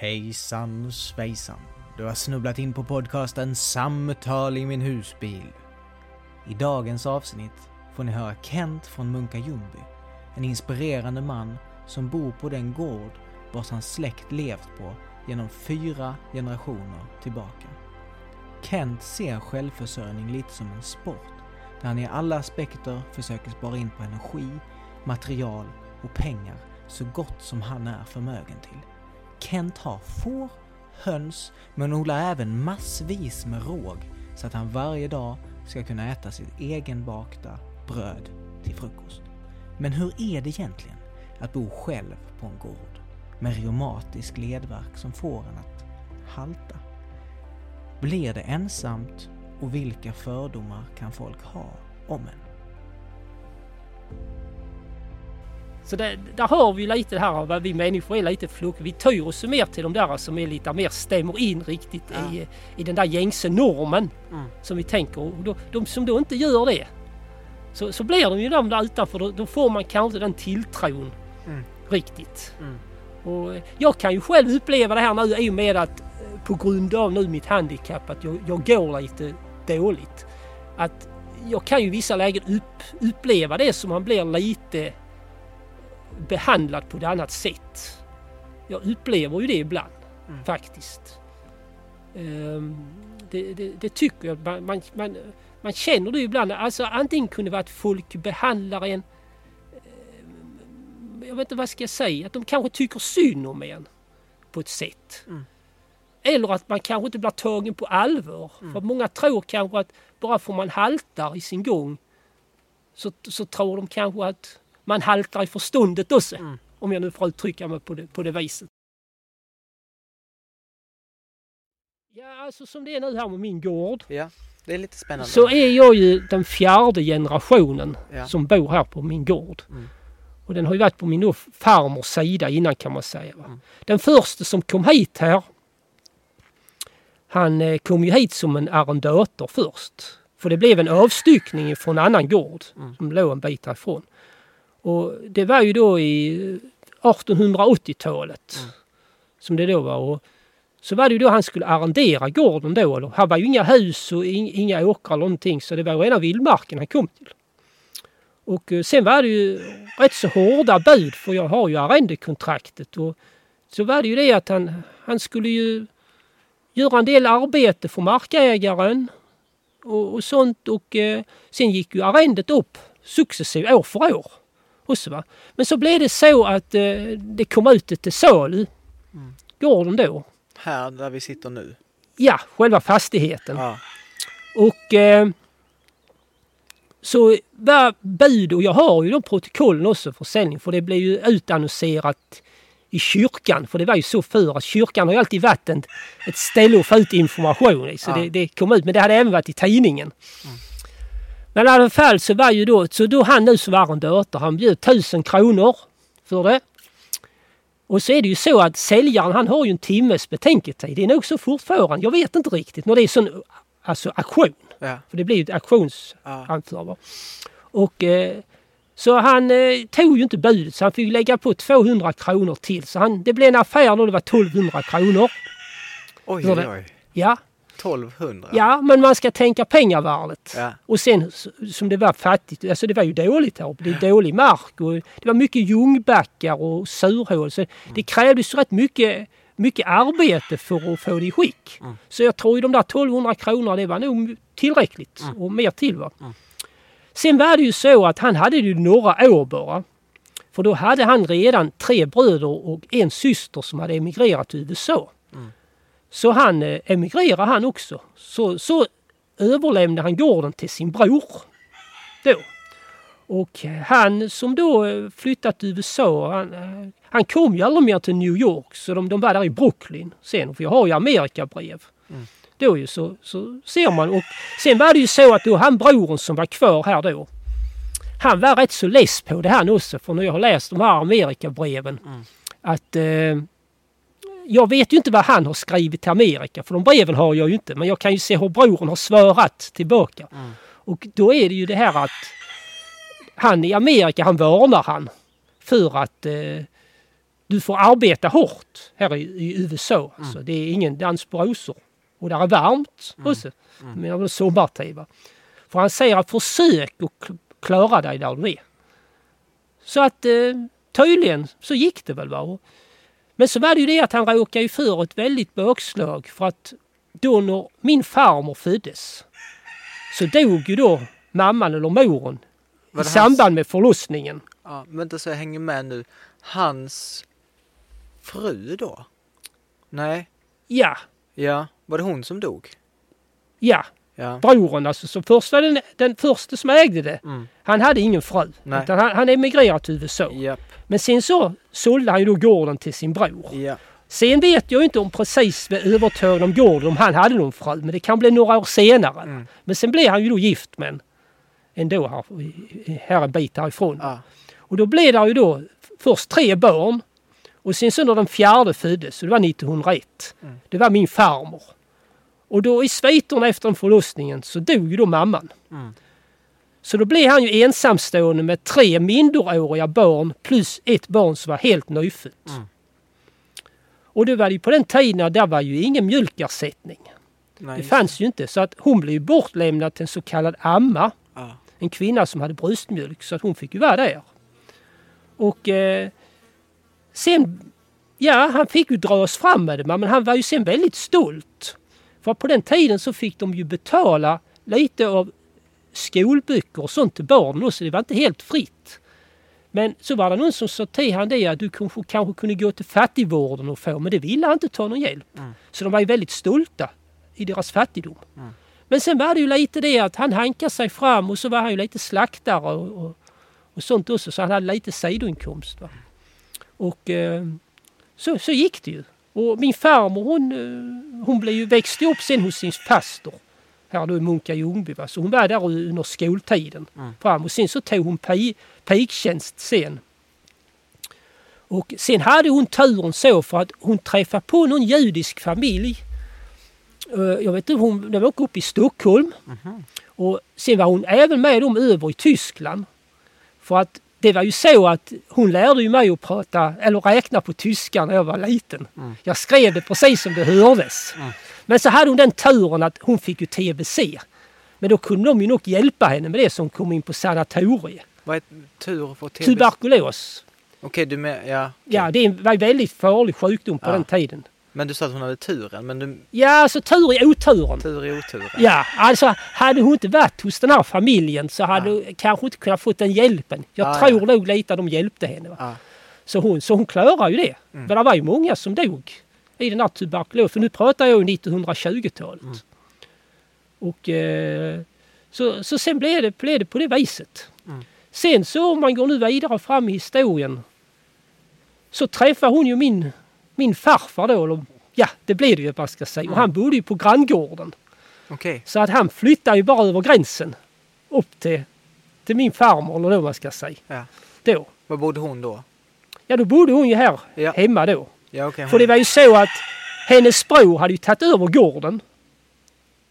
Hejsan svejsan. Du har snubblat in på podcasten Samtal i min husbil. I dagens avsnitt får ni höra Kent från Munka Ljungby. En inspirerande man som bor på den gård vars hans släkt levt på genom fyra generationer tillbaka. Kent ser självförsörjning lite som en sport där han i alla aspekter försöker spara in på energi, material och pengar så gott som han är förmögen till. Kent har får, höns men odlar även massvis med råg så att han varje dag ska kunna äta sitt egenbakta bröd till frukost. Men hur är det egentligen att bo själv på en gård med reumatisk ledvärk som får en att halta? Blir det ensamt och vilka fördomar kan folk ha om en? Så det, där har vi lite det här vad vi människor är lite flockiga. Vi tyr oss mer till de där som är lite mer stämmer in riktigt Ja. i, i den där gängse normen Mm. som vi tänker. Och då, de som då inte gör det så, så blir de ju de där utanför. Då, då får man kanske den tilltron Mm. riktigt. Mm. Och jag kan ju själv uppleva det här nu i och med att eh, på grund av nu mitt handikapp att jag, jag går lite dåligt. Att jag kan ju i vissa lägen upp, uppleva det som man blir lite behandlad på ett annat sätt. Jag upplever ju det ibland Mm. faktiskt. Ehm, det, det, det tycker jag. Man, man, man, man känner det ibland. Alltså antingen kunde det vara att folk behandlar en eh, jag vet inte vad ska jag säga, att de kanske tycker synd om en på ett sätt. Mm. Eller att man kanske inte blir tagen på allvar. Mm. För många tror kanske att bara för man haltar i sin gång så, så tror de kanske att man haltar i förståndet också. Mm. Om jag nu får uttrycka mig på det, på det viset. Ja, alltså som det är nu här med min gård Ja, det är lite spännande. så är jag ju den fjärde generationen Ja. som bor här på min gård. Mm. Och den har ju varit på min farmors sida innan kan man säga. Mm. Den första som kom hit här han eh, kom ju hit som en arrendator först. För det blev en avstyckning från en annan gård Mm. som låg en bit härifrån. Och det var ju då i eh, 1880-talet Mm. som det då var. Och så var det ju då han skulle arrendera gården då. Eller, här var ju inga hus och in, inga åkrar eller någonting så det var rena vildmarken han kom till. Och eh, sen var det ju rätt så hårda bud för jag har ju arrendekontraktet. Och så var det ju det att han, han skulle ju göra en del arbete för markägaren och, och sånt. Och eh, sen gick ju arrendet upp successivt år för år. Också, va? Men så blev det så att eh, det kom ut det till salu. Mm. Gården då. Här där vi sitter nu. Ja, själva fastigheten. Ja. Och eh, så var bud, och jag har ju de protokollen också för försäljning för det blev ju utannonserat i kyrkan. För det var ju så förr att kyrkan har ju alltid varit en, ett ställe att få ut information i. Så Ja. det, det kom ut, men det hade även varit i tidningen. Men i alla fall så var ju då, så då han nu som var arrendator, han bjöd tusen kronor för det. Och så är det ju så att säljaren han har ju en timmes betänketid. Det är nog så fortfarande. Jag vet inte riktigt när det är sån alltså auktion. Ja. För det blir ju ett auktions Ja. Och eh, så han eh, tog ju inte budet så han fick lägga på 200 kronor till. Så han, det blev en affär då det var 1200 kronor. Oj, oj, oj. Ja, 1200. ja men man ska tänka pengavärdet. Ja. Och sen som det var fattigt, alltså det var ju dåligt här uppe. Det är dålig mark och det var mycket ljungbackar och surhål. Så det krävdes rätt mycket, mycket arbete för att få det i skick. Mm. Så jag tror ju de där 1200 kronorna det var nog tillräckligt Mm. och mer till. Va? Sen var det ju så att han hade ju några år bara. För då hade han redan tre bröder och en syster som hade emigrerat till USA. Så han eh, emigrerade han också. Så, så överlämnade han gården till sin bror. Då. Och eh, han som då eh, flyttat till USA, han, han kom ju aldrig mer till New York så de, de var där i Brooklyn sen. För jag har ju Amerikabrev. Mm. Då ju så, så ser man. Och sen var det ju så att då han brodern som var kvar här då. Han var rätt så less på det här också för när jag har läst de här Amerikabreven. Mm. Att eh, jag vet ju inte vad han har skrivit till Amerika för de breven har jag ju inte. Men jag kan ju se hur brodern har svarat tillbaka. Mm. Och då är det ju det här att han i Amerika han varnar han för att eh, du får arbeta hårt här i, i USA. Alltså. Det är ingen dans på rosor. Och där är varmt också. Men det är sommartid. Va? För han säger att försök att klara dig där du är. Så att eh, tydligen så gick det väl. Va? Och- Men så var det ju det att han råkade ju för ett väldigt bakslag. För att då när min farmor föddes så dog ju då mamman eller moren i det samband med förlossningen. Ja, vänta så jag hänger med nu. Hans fru då? Nej. Ja, Ja, var det hon som dog? ja, Ja. brodern alltså. Så först var den, den första som ägde det. Mm. Han hade ingen fru. Nej. Utan han, han emigrerade till USA. Japp. Men sen så sålde han ju då gården till sin bror. Ja. Sen vet jag inte om precis vid övertagandet om gården om han hade någon fru. Men det kan bli några år senare. Mm. Men sen blev han ju då gift med en ändå här, här en bit härifrån. ja. Och då blev det ju då först tre barn. Och sen så när den fjärde föddes, så det var 1901. Mm. Det var min farmor. Och då i sviterna efter förlossningen så dog ju då mamman. Mm. Så då blev han ju ensamstående med tre minderåriga barn plus ett barn som var helt nyfött. Mm. Och det var ju på den tiden det var ju ingen mjölkersättning. Nej, Det fanns ju inte. Så att hon blev ju bortlämnad till en så kallad amma. Ja. En kvinna som hade bröstmjölk. Så att hon fick ju vara där. Och eh, sen, ja han fick ju dras fram med det men han var ju sen väldigt stolt. För på den tiden så fick de ju betala lite av skolböcker och sånt till barnen också. Det var inte helt fritt. Men så var det någon som sa till han det att du kanske, kanske kunde gå till fattigvården och få, men det ville han inte ta någon hjälp. Mm. Så de var ju väldigt stolta i deras fattigdom. Men sen var det ju lite det att han hankade sig fram och så var han ju lite slaktare och, och, och sånt också. Så han hade lite sidoinkomst. Va? Och eh, så, så gick det ju. Och min farmor hon, eh, hon blev ju, växte upp sen hos sin faster. Här då i Munka Ljungby. Va? Så hon var där under skoltiden. Mm. Fram. Och sen så tog hon pi- piktjänst sen. Och sen hade hon turen så för att hon träffade på någon judisk familj. Eh, Jag vet inte, hon, de var uppe i Stockholm. Mhm. Och sen var hon även med dem över i Tyskland. För att det var ju så att hon lärde ju mig att prata eller räkna på tyska när jag var liten. Mm. Jag skrev det precis som det hördes. Mm. Men så hade hon den turen att hon fick ju TBC. Men då kunde de ju nog hjälpa henne med det som kom in på sanatoriet. Vad är tur för TBC? Tuberkulos. Okej, du med, ja. okej. Ja, det var en väldigt farlig sjukdom på Ja. den tiden. Men du sa att hon hade turen, men du, Ja, alltså tur i oturen. tur i oturen. Ja, alltså hade hon inte varit hos den här familjen så hade hon kanske inte kunnat få den hjälpen. Jag Ja, tror ja. nog lite att de hjälpte henne. Ja. Så, hon, så hon klarar ju det. Mm. Men det var ju många som dog i den här tuberkulosen. För nu pratar jag ju 1920-talet. Mm. Och eh, så, så sen blev det, blev det på det viset. Mm. Sen så om man går nu vidare fram i historien så träffar hon ju min, min farfar då. Eller, ja, det blev det ju man ska säga. Och Mm. han bodde ju på granngården. Okej. Så att han flyttade ju bara över gränsen upp till, till min farmor eller då man ska säga. Ja. Då. Var bodde hon då? Ja, då bodde hon ju här Ja. hemma då. Ja, okej. För det var ju så att hennes bror hade ju tagit över gården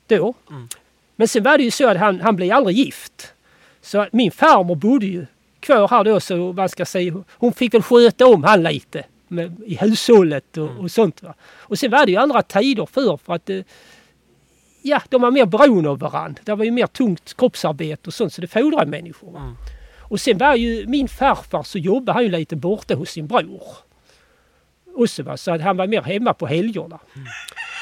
då. Mm. Men sen var det ju så att han, han blev aldrig gift. Så att min farmor bodde ju kvar här då så man ska säga, hon fick väl sköta om han lite med, i hushållet och, Mm. och sånt. Va? Och sen var det ju andra tider för för att eh, ja, de var mer beroende av varandra. Det var ju mer tungt kroppsarbete och sånt så det fordrade människor. Mm. Och sen var ju min farfar så jobbade han ju lite borta hos sin bror. Också, va? Så att han var mer hemma på helgerna.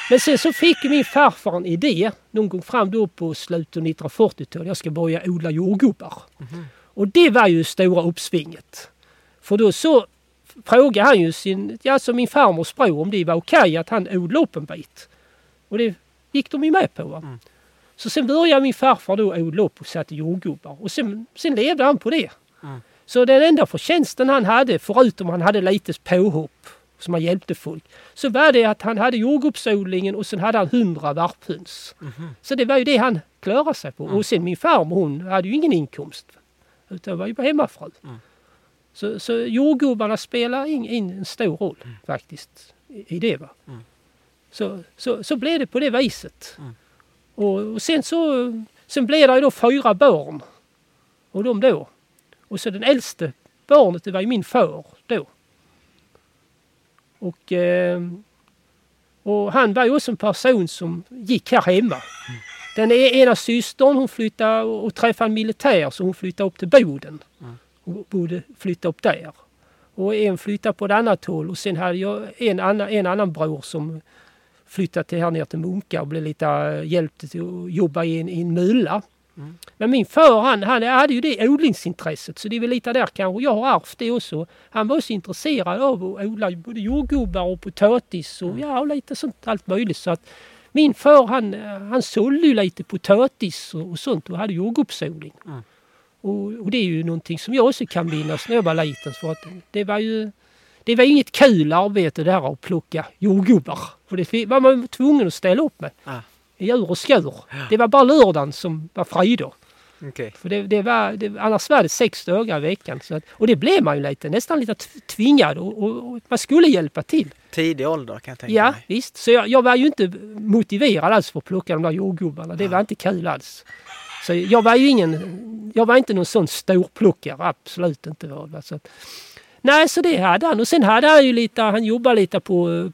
Men sen så fick min farfar en idé någon gång fram då på slutet av 1940-talet. Jag ska börja odla jordgubbar. Mhm. Och det var ju stora uppsvinget. För då så frågade han ju sin, alltså min farmors bror om det var okej att han odlade upp en bit. Och det gick de ju med på. Va? Mm. Så sen började min farfar då odla upp och satte jordgubbar. Och sen, sen levde han på det. Mm. Så den enda förtjänsten han hade, förutom han hade lite påhopp som han hjälpte folk, så var det att han hade jordgubbsodlingen och sen hade han hundra varphöns. Mhm. Så det var ju det han klarade sig på. Mm. Och sen min farmor hon hade ju ingen inkomst. Utan var ju bara hemmafru. Mm. Så, så jordgubbarna spelar in, in en stor roll faktiskt i, i det. Va? Mm. Så, så, så blev det på det viset. Mm. Och, och sen så sen blev det ju då fyra barn. Och de då. Och så den äldste barnet det var ju min far då. Och, eh, och han var ju också en person som gick här hemma. Den e- ena systern hon flyttade och träffade en militär så hon flyttade upp till Boden. Och bodde, flyttade upp där. Och en flyttade på ett annat håll och sen hade jag en annan, en annan bror som flyttade till här ner till Munka och blev lite eh, hjälpt till att jobba i en, i en mylla. Men min far han, han hade ju det odlingsintresset så det är väl lite där kanske jag har ärvt det också. Han var också intresserad av att odla både jordgubbar och potatis och ja, och lite sånt allt möjligt. Så att min far han, han sålde ju lite potatis och, och sånt och hade jordgubbsodling. Mm. Och, och det är ju någonting som jag också kan minnas när jag var liten. För att det var ju det var inget kul arbete där att plocka jordgubbar. För det var man tvungen att ställa upp med. Ah, I djur och skur. Det var bara lördagen som var fridag. okej. För det, det var, det, annars var det sex dagar i veckan. Så att, och det blev man ju lite, nästan lite tvingad och, och, och man skulle hjälpa till. Tidig ålder kan jag tänka Ja, mig. visst. Så jag, jag var ju inte motiverad alls för att plocka de där jordgubbarna. Det var inte kul alls. Så jag var ju ingen, jag var inte någon sån storplockare, absolut inte. Var det. Så att, nej, så det hade han. Och sen hade han ju lite, han jobbade lite på,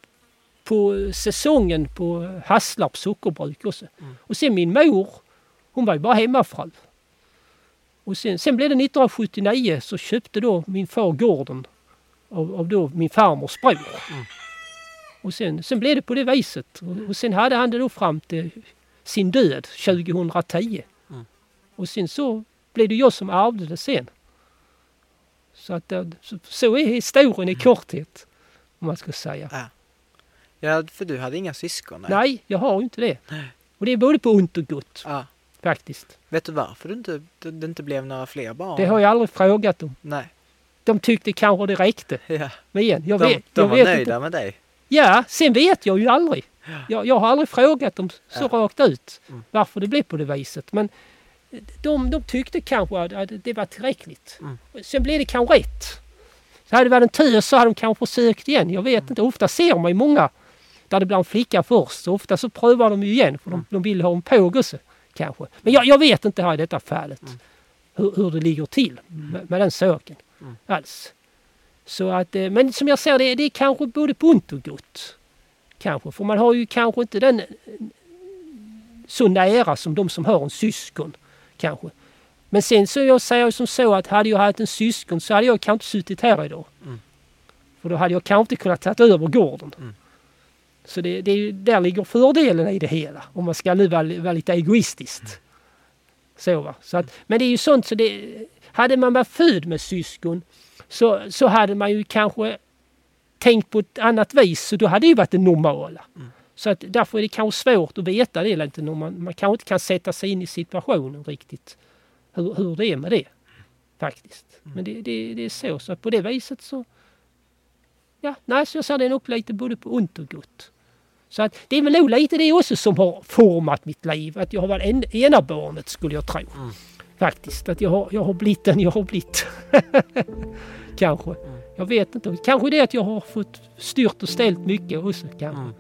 på säsongen på Hasslarps sockerbruk också. Och sen min mor, hon var ju bara hemmafru. Och sen, sen blev det 1979 så köpte då min far gården av, av då min farmors bror. Och sen, sen blev det på det viset. Och, och sen hade han det då fram till sin död 2010. Mm. Och sen så blev det jag som ärvde det sen. Så, att, så, så är historien i korthet. Om man ska säga. Ja. ja, för du hade inga syskon? Nej. Nej, jag har inte det. Nej. Och det är både på ont och gott Ja. faktiskt. Vet du varför du inte, det, det inte blev några fler barn? Det har jag aldrig frågat dem. Nej. De tyckte kanske det räckte. Ja. Men igen, jag De, vet, de jag var vet nöjda inte. med dig? Ja, sen vet jag ju aldrig. Jag, jag har aldrig frågat dem så Ja. rakt ut Mm. varför det blev på det viset. Men de, de tyckte kanske att, att det var tillräckligt. Mm. Sen blev det kanske rätt. Så hade det varit en tös så hade de kanske försökt igen. Jag vet inte. Ofta ser man ju många där det blir en flicka först. Så ofta så prövar de ju igen för de, de vill ha en pågelse kanske. Men jag, jag vet inte här i detta fallet hur, hur det ligger till med, med den saken Mm. alls. Så att, eh, men som jag ser det, det är kanske både på ont och gott. Kanske, för man har ju kanske inte den så nära som de som har en syskon. Kanske. Men sen så jag säger som så att hade jag haft en syskon så hade jag kanske inte suttit här idag. Mm. För då hade jag kanske inte kunnat ta över gården. Mm. Så det, det där ligger fördelen i det hela. Om man ska nu vara, vara lite egoistiskt. Så, va? Så att, men det är ju sånt så det... Hade man varit född med syskon så, så hade man ju kanske tänkt på ett annat vis. Så då hade det ju varit det normala. Så att därför är det kanske svårt att veta det lite. När man, man kanske inte kan sätta sig in i situationen riktigt. Hur, hur det är med det. Faktiskt. Men det, det, det är så. Så att på det viset så... Ja, nej, så jag ser det nog lite både på ont och gott. Så att det är väl nog lite det också som har format mitt liv. Att jag har varit en, ena barnet skulle jag tro. Faktiskt. Att jag har, jag har blivit den jag har blivit. kanske. Jag vet inte. Kanske det att jag har fått styrt och ställt mycket också kanske. Mm.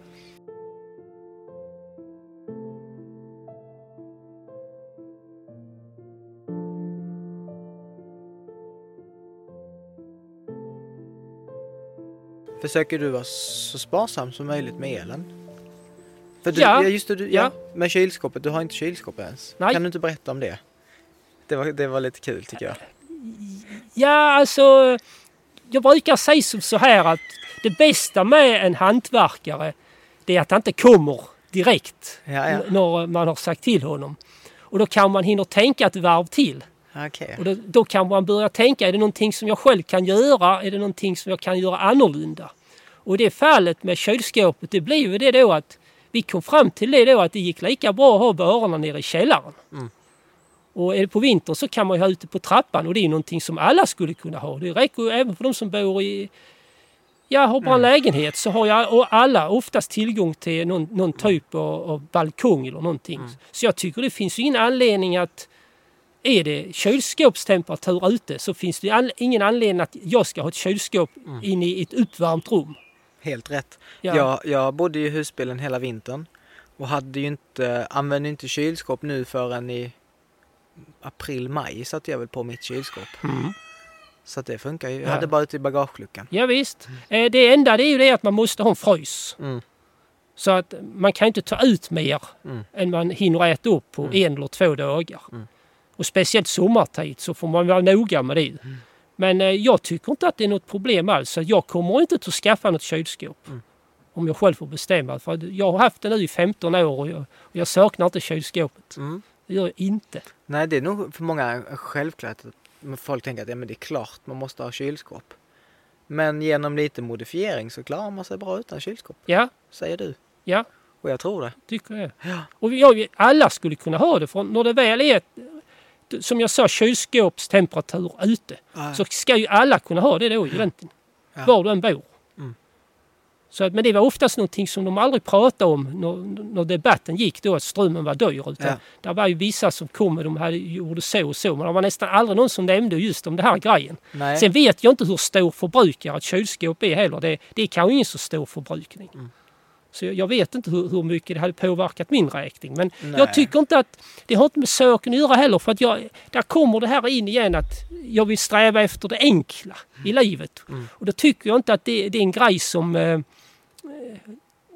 Försöker du vara så sparsam som möjligt med elen? För du, Ja. just det, du, ja. Ja. Med kylskåpet, du har inte kylskåp ens. Nej. Kan du inte berätta om det? Det var, det var lite kul tycker jag. Ja, alltså. Jag brukar säga som så här att det bästa med en hantverkare det är att han inte kommer direkt Ja, ja. när man har sagt till honom. Och då kan man hinna tänka ett varv till. Okej. Och då, då kan man börja tänka, är det någonting som jag själv kan göra? Är det någonting som jag kan göra annorlunda? Och det fallet med kylskåpet, det blev ju det då att vi kom fram till det då att det gick lika bra att ha börarna nere i källaren. Mm. Och är det på vintern så kan man ju ha ute på trappan och det är någonting som alla skulle kunna ha. Det räcker ju även för de som bor i Ja, har bara en lägenhet så har jag och alla oftast tillgång till någon, någon typ av, av balkong eller någonting. Så jag tycker det finns ju ingen anledning att är det kylskåpstemperatur ute så finns det all, ingen anledning att jag ska ha ett kylskåp inne i ett uppvärmt rum. Helt rätt. Ja. Jag, jag bodde i husbilen hela vintern och hade ju inte, använde inte kylskåp nu förrän i april, maj satte jag väl på mitt kylskåp. Mm. Så att det funkar ju. Jag Ja. hade bara ute i bagageluckan. Ja, visst. Eh, Det enda det är ju det att man måste ha en frys. Mm. Så att man kan inte ta ut mer Mm. än man hinner äta upp på en eller två dagar. Och speciellt sommartid så får man vara noga med det. Mm. Men eh, jag tycker inte att det är något problem alls. Jag kommer inte att skaffa något kylskåp. Mm. Om jag själv får bestämma. För jag har haft det nu i 15 år och jag, och jag saknar inte kylskåpet. Mm. Det gör jag inte. Nej, det är nog för många självklart att folk tänker att ja, men det är klart man måste ha kylskåp. Men genom lite modifiering så klarar man sig bra utan kylskåp, Ja, säger du. ja, Och jag tror det. tycker jag. Ja. Och jag, alla skulle kunna ha det. För när det väl är, som jag sa, kylskåpstemperatur ute. Så ska ju alla kunna ha det då egentligen. Ja. Var du än bor. Mm. Så men det var oftast någonting som de aldrig pratade om när, när debatten gick då att strömmen var dyr. Utan Ja. Det var ju vissa som kom och de hade, gjorde så och så. Men det var nästan aldrig någon som nämnde just om det här grejen. Nej. Sen vet jag inte hur stor förbrukare ett kylskåp är heller. Det, det är kanske ingen så stor förbrukning. Mm. Så jag, jag vet inte hur, hur mycket det hade påverkat min räkning. Men Nej. jag tycker inte att det har inte med saken att göra heller. För att jag, där kommer det här in igen att jag vill sträva efter det enkla i livet. Mm. Och då tycker jag inte att det, det är en grej som... Eh, eh,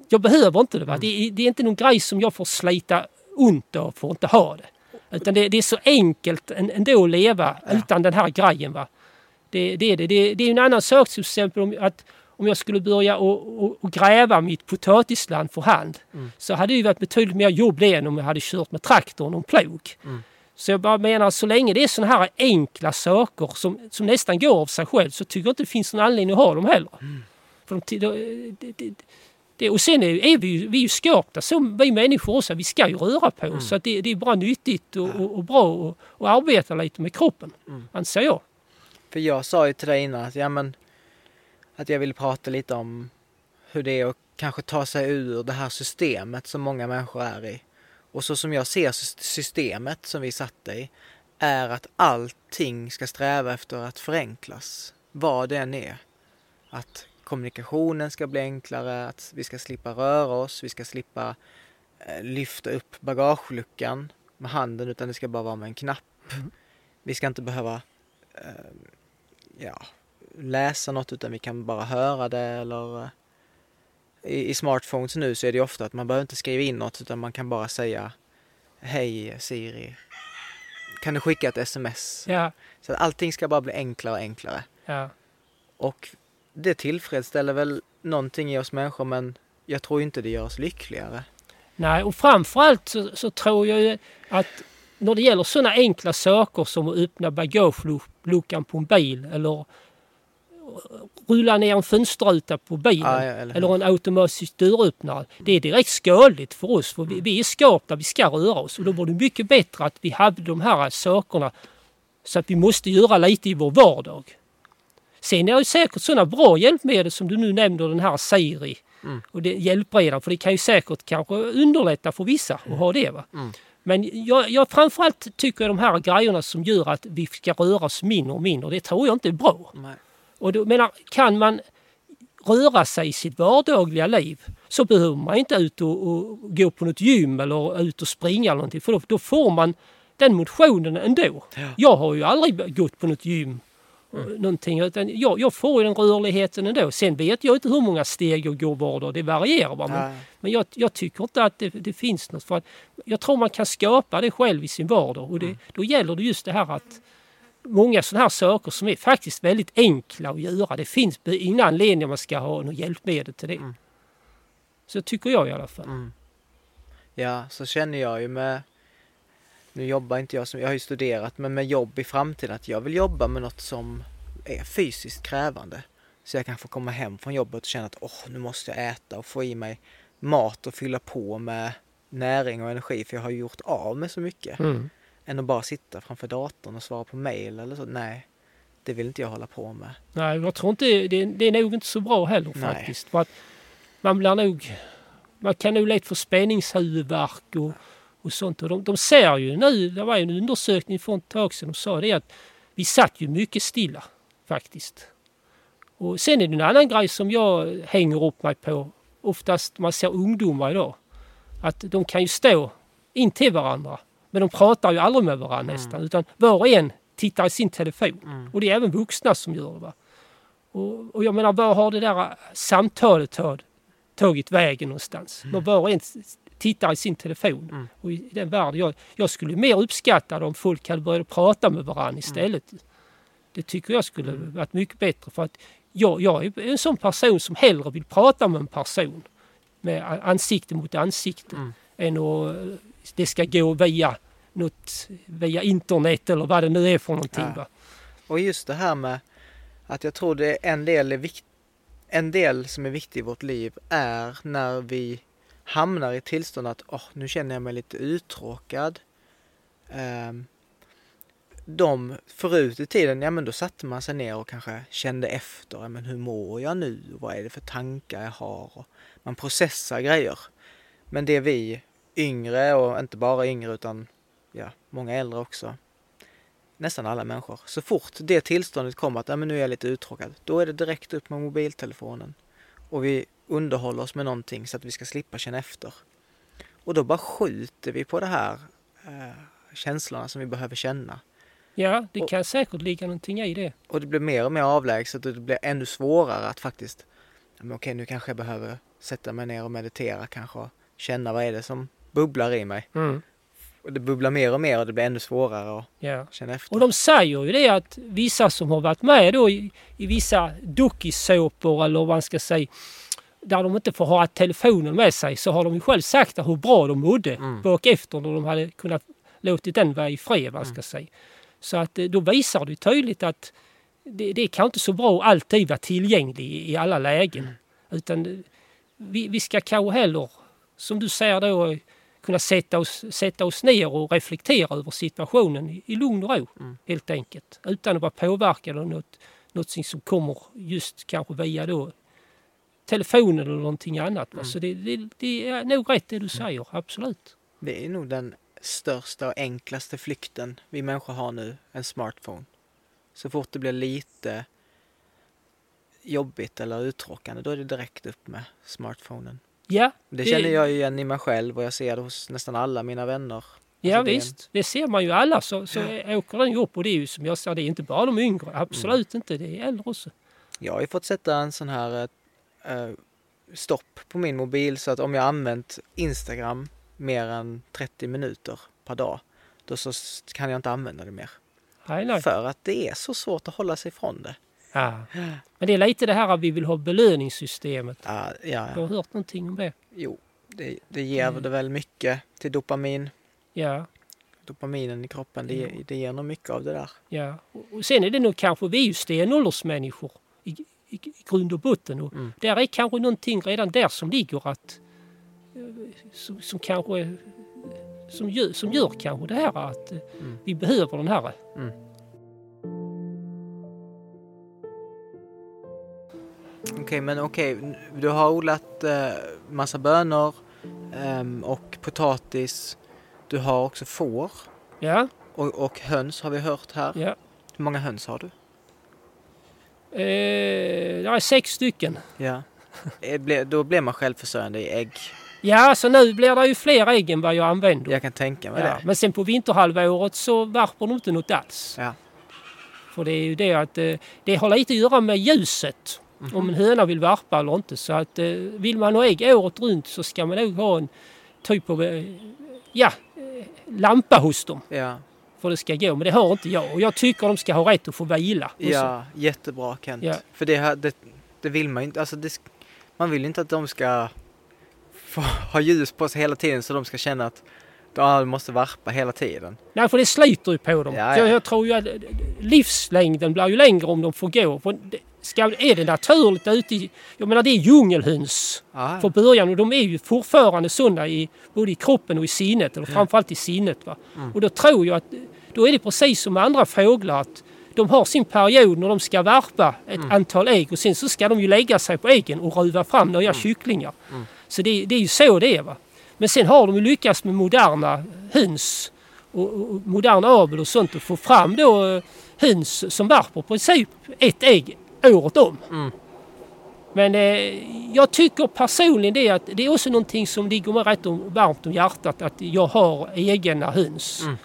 jag behöver inte det. Va? Det, är- det är inte någon grej som jag får slita ont av för att inte ha det. Utan det, det är så enkelt än- ändå att leva Ja. utan den här grejen. Va? Det, det, är det. Det, det är en annan sak till exempel om, att om jag skulle börja och, och, och gräva mitt potatisland för hand Mm. så hade det ju varit betydligt mer jobb det än om jag hade kört med traktorn och plog. Mm. Så jag bara menar så länge det är sådana här enkla saker som, som nästan går av sig själv så tycker jag inte det finns någon anledning att ha dem heller. Mm. För de, de- det, det, det, och sen är, är vi ju, vi är ju skapta som vi människor också. Vi ska ju röra på oss. Mm. Så det, det är bara nyttigt och, och, och bra att arbeta lite med kroppen. Mm. Anser jag. För jag sa ju till dig innan att, ja, men, att jag vill prata lite om hur det är att kanske ta sig ur det här systemet som många människor är i. Och så som jag ser sys- systemet som vi satt i är att allting ska sträva efter att förenklas. Vad det än är. Att kommunikationen ska bli enklare, att vi ska slippa röra oss, vi ska slippa eh, lyfta upp bagageluckan med handen utan det ska bara vara med en knapp. Vi ska inte behöva eh, ja, läsa något utan vi kan bara höra det eller eh, i, i smartphones nu så är det ofta att man behöver inte skriva in något utan man kan bara säga Hej Siri, kan du skicka ett sms? Ja, Så att allting ska bara bli enklare och enklare. ja. Och det tillfredsställer väl någonting i oss människor men jag tror inte det gör oss lyckligare. Nej, och framförallt så, så tror jag ju att när det gäller sådana enkla saker som att öppna bagageluckan på en bil eller rulla ner en fönsterruta på bilen Ja, ja, eller eller en automatisk dörröppnare. Det är direkt skadligt för oss för vi, vi är skapta, vi ska röra oss och då var det mycket bättre att vi hade de här sakerna så att vi måste göra lite i vår vardag. Sen är det säkert sådana bra hjälpmedel som du nu nämner, den här Siri Mm. och det hjälpredan för det kan ju säkert kanske underlätta för vissa att ha det. Va? Mm. Men jag, jag framförallt tycker de här grejerna som gör att vi ska röra oss mindre och mindre, det tror jag inte är bra. Nej. Och då menar, kan man röra sig i sitt vardagliga liv så behöver man inte ut och, och gå på något gym eller ut och springa eller någonting för då, då får man den motionen ändå. Ja. Jag har ju aldrig gått på något gym mm. någonting utan jag, jag får den rörligheten ändå. Sen vet jag inte hur många steg jag går var dag, det varierar. Va? Men, men jag, jag tycker inte att det, det finns något. För att jag tror man kan skapa det själv i sin vardag och det, då gäller det just det här att många sådana här saker som är faktiskt väldigt enkla att göra. Det finns ingen anledning att man ska ha något hjälpmedel till det. Mm. Så tycker jag i alla fall. Mm. Ja, så känner jag ju med nu jobbar inte jag som, jag har ju studerat, men med jobb i framtiden att jag vill jobba med något som är fysiskt krävande. Så jag kan få komma hem från jobbet och känna att åh, nu måste jag äta och få i mig mat och fylla på med näring och energi för jag har gjort av med så mycket. Mm. Än att bara sitta framför datorn och svara på mail eller så. Nej, det vill inte jag hålla på med. Nej, jag tror inte det, det är nog inte så bra heller Nej. faktiskt. För att man blir nog... Man kan nog lätt få spänningshuvudvärk och, och sånt. Och de, de ser ju nu, det var ju en undersökning för ett tag sedan, de sa det att vi satt ju mycket stilla faktiskt. Och sen är det en annan grej som jag hänger upp mig på. Oftast man ser ungdomar idag. Att de kan ju stå in till varandra. Men de pratar ju aldrig med varandra nästan. Utan var och en tittar i sin telefon. Mm. Och det är även vuxna som gör det. Va? Och, och jag menar, var har det där samtalet tag, tagit vägen någonstans? När var och en tittar i sin telefon. Mm. Och i den världen, jag, jag skulle mer uppskatta det om folk hade börjat prata med varandra istället. Det tycker jag skulle varit mycket bättre. För att jag, jag är en sån person som hellre vill prata med en person med ansikte mot ansikte Mm. än att det ska gå via något, via internet eller vad det nu är för någonting. Ja. Och just det här med att jag tror det en del, är vikt, en del som är viktig i vårt liv är när vi hamnar i tillstånd att åh, nu känner jag mig lite uttråkad. Ehm, de förut i tiden, ja men då satte man sig ner och kanske kände efter. Ja, men hur mår jag nu? Vad är det för tankar jag har? Och man processar grejer. Men det vi yngre och inte bara yngre utan ja, många äldre också nästan alla människor. Så fort det tillståndet kommer att ja, men nu är jag lite uttråkad, då är det direkt upp med mobiltelefonen. Och vi underhåller oss med någonting så att vi ska slippa känna efter. Och då bara skjuter vi på det här eh, känslorna som vi behöver känna. Ja, det Och- kan säkert ligga någonting i det. Och det blir mer och mer avlägset och det blir ännu svårare att faktiskt, men okej nu kanske jag behöver sätta mig ner och meditera kanske och känna vad är det som bubblar i mig. Mm. Och det bubblar mer och mer och det blir ännu svårare att Ja. känna efter. Och de säger ju det att vissa som har varit med då i, i vissa dokusåpor eller vad man ska säga där de inte får ha telefonen med sig så har de ju själv sagt hur bra de mådde Mm. bak efter när de hade kunnat låtit den vara i fred. Man ska säga. Så att eh, då visar det tydligt att det, det kan inte så bra att alltid vara tillgänglig i, i alla lägen. Utan eh, vi, vi ska kanske heller, som du säger då, kunna sätta oss, sätta oss ner och reflektera över situationen i, i lugn och ro. Mm. Helt enkelt. Utan att vara påverkad av något, något som kommer just kanske via då telefonen eller någonting annat. Mm. Så det, det, det är nog rätt det du säger, absolut. Det är nog den största och enklaste flykten vi människor har nu, en smartphone. Så fort det blir lite jobbigt eller uttråkande, då är det direkt upp med smartphonen. Ja, Det Det- känner jag ju igen i mig själv och jag ser det hos nästan alla mina vänner. ja Alltså, det är en- visst. Det ser man ju alla så, så åker den ju upp och det är ju som jag sa, det är inte bara de yngre. Absolut Mm. inte, det är äldre också. Jag har ju fått sätta en sån här eh, stopp på min mobil så att om jag använt Instagram mer än 30 minuter per dag, då så kan jag inte använda det mer. För att det är så svårt att hålla sig ifrån det. Ja. Men det är lite det här att vi vill ha belöningssystemet. Ja, ja, Jag har hört någonting om det. Jo, det, det ger Mm. det väl mycket till dopamin. Ja, Dopaminen i kroppen, det, det ger nog mycket av det där. ja. Och- sen är det nog kanske, vi är ju stenåldersmänniskor i, i, i grund och botten. Och Mm. Där är kanske någonting redan där som ligger att eh, som, som kanske som gör, som gör kanske det här att eh, Mm. vi behöver den här. Mm. Okej, men okej, du har odlat eh, massa bönor ehm, och potatis. Du har också får Ja, och, och höns har vi hört här. ja. Hur många höns har du? Eh, det är sex stycken. Ja. Eh, Då blir man självförsörjande i ägg. Ja, så nu blir det ju fler ägg än vad jag använder. Jag kan tänka mig Ja, det. men sen på vinterhalvåret så värper de inte något alls. Ja. För det är ju det att eh, det har lite att göra med ljuset. Mhm. Om en höna vill värpa eller inte. Så att eh, vill man ha ägg året runt så ska man nog ha en typ av eh, ja, eh, lampa hos dem. Ja, För det ska gå. Men det har inte jag. Och jag tycker de ska ha rätt att få vila. Och så- ja jättebra Kent. Ja. För det, här- det, det vill man ju inte. Alltså det, man vill ju inte att de ska få ha ljus på sig hela tiden så de ska känna att ja, de måste varpa hela tiden. Nej, för det sliter ju på dem. Ja, ja. Jag tror ju att livslängden blir ju längre om de får gå. Ska, är det naturligt ute i... Jag menar det är djungelhöns Ja, från början och de är ju fortfarande sådana i, både i kroppen och i sinnet. Eller framförallt i sinnet. Va? Mm. Och då tror jag att då är det precis som med andra fåglar. att de har sin period när de ska värpa ett Mm. antal ägg och sen så ska de ju lägga sig på äggen och ruva fram nya kycklingar. Mm. Så det, det är ju så det är. Va? Men sen har de ju lyckats med moderna höns och, och och modern avel och sånt och få fram då eh, höns som värper i princip ett ägg året om. Mm. Men eh, jag tycker personligen det att det är också någonting som ligger mig rätt om, varmt om hjärtat att jag har egna höns. Mm.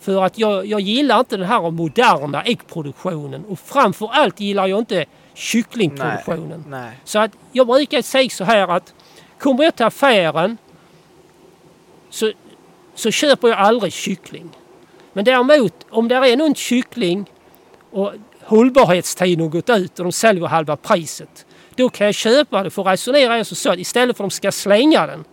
För att jag, jag gillar inte den här moderna äggproduktionen och framför allt gillar jag inte kycklingproduktionen. Nej. Så att jag brukar säga så här att kommer jag till affären så, så köper jag aldrig kyckling. Men däremot om det är någon kyckling och hållbarhetstiden har gått ut och de säljer halva priset. Då kan jag köpa det för att resonera så, så att istället för att de ska slänga den.